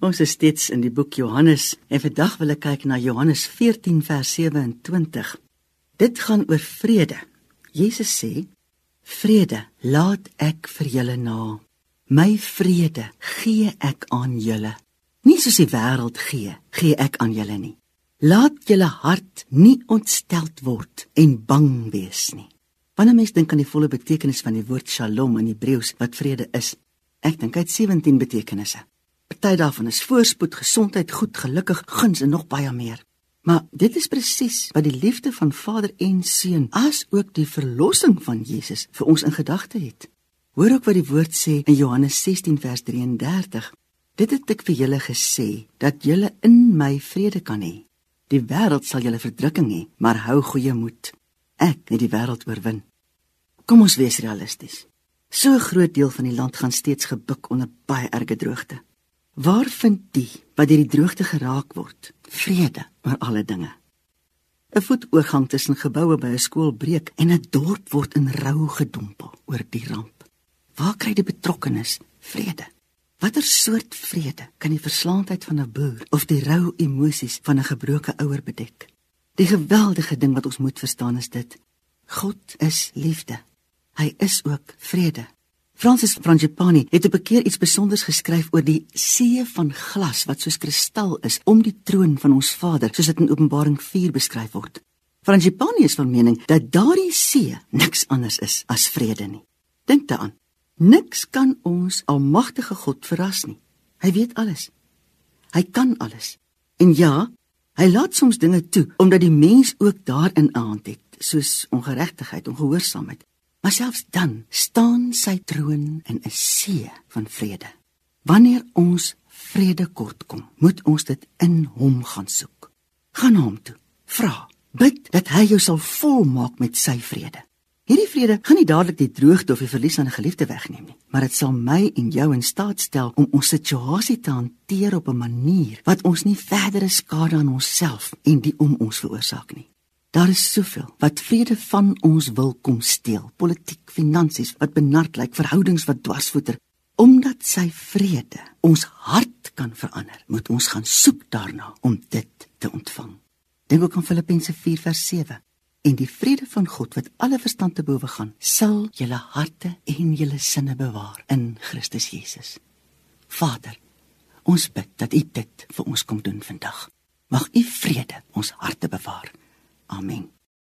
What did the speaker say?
Ons is steeds in die boek Johannes en vandag wil ek kyk na Johannes 14 vers 27. Dit gaan oor vrede. Jesus sê: "Vrede laat ek vir julle na. My vrede gee ek aan julle. Nie soos die wêreld gee, gee ek aan julle nie. Laat julle hart nie ontsteld word en bang wees nie." Wanneer mens dink aan die volle betekenis van die woord Shalom in Hebreëus wat vrede is, ek dink hy het 17 betekenisse. Party daarvan is voorspoed, gesondheid, goed, gelukkig, guns en nog baie meer. Maar dit is presies wat die liefde van Vader en Seun, asook die verlossing van Jesus vir ons in gedagte het. Hoor ook wat die woord sê in Johannes 16 vers 33. Dit het ek vir julle gesê dat julle in my vrede kan hê. Die wêreld sal julle verdrukking hê, maar hou goeie moed. Ek het die wêreld oorwin. Kom ons wees realisties. So 'n groot deel van die land gaan steeds gebuk onder baie erge droogte. Waar vind die wat deur die droogte geraak word, vrede oor alle dinge? 'n Voetoorgang tussen geboue by 'n skool breek en 'n dorp word in rou gedompel oor die ramp. Waar kry die betrokkenes vrede? Watter soort vrede kan die verslaandheid van 'n boer of die rou emosies van 'n gebroke ouer bedek? Die geweldige ding wat ons moet verstaan is dit: God is liefde. Hy is ook vrede. Francis Frangipani het op 'n keer iets spesiaals geskryf oor die see van glas wat soos kristal is om die troon van ons Vader, soos dit in Openbaring 4 beskryf word. Frangipani is van mening dat daardie see niks anders is as vrede nie. Dink daaraan. Niks kan ons almagtige God verras nie. Hy weet alles. Hy kan alles. En ja, hy laat soms dinge toe omdat die mens ook daarin aand het, soos ongeregtigheid, ongehoorsaamheid. Maar selfs dan staan sy troon in 'n see van vrede. Wanneer ons vrede kortkom, moet ons dit in hom gaan soek. Gaan na hom toe. Vra, bid dat hy jou sal volmaak met sy vrede. Hierdie vrede gaan nie dadelik die droogte of die verlies aan 'n geliefde wegneem nie, maar dit sal my en jou in staat stel om ons situasie te hanteer op 'n manier wat ons nie verdere skade aan onsself en die om ons veroorsaak nie. Daar is soveel wat vrede van ons wil kom steel. Politiek, finansies wat benard lyk, verhoudings wat dwarsvoeter. Omdat sy vrede ons hart kan verander, moet ons gaan soek daarna om dit te ontvang. Dink ook aan Filippense 4:7. En die vrede van God wat alle verstand te bowe gaan, sal julle harte en julle sinne bewaar in Christus Jesus. Vader, ons bid dat U dit vir ons kom doen vandag. Mag U vrede ons harte bewaar. Amen.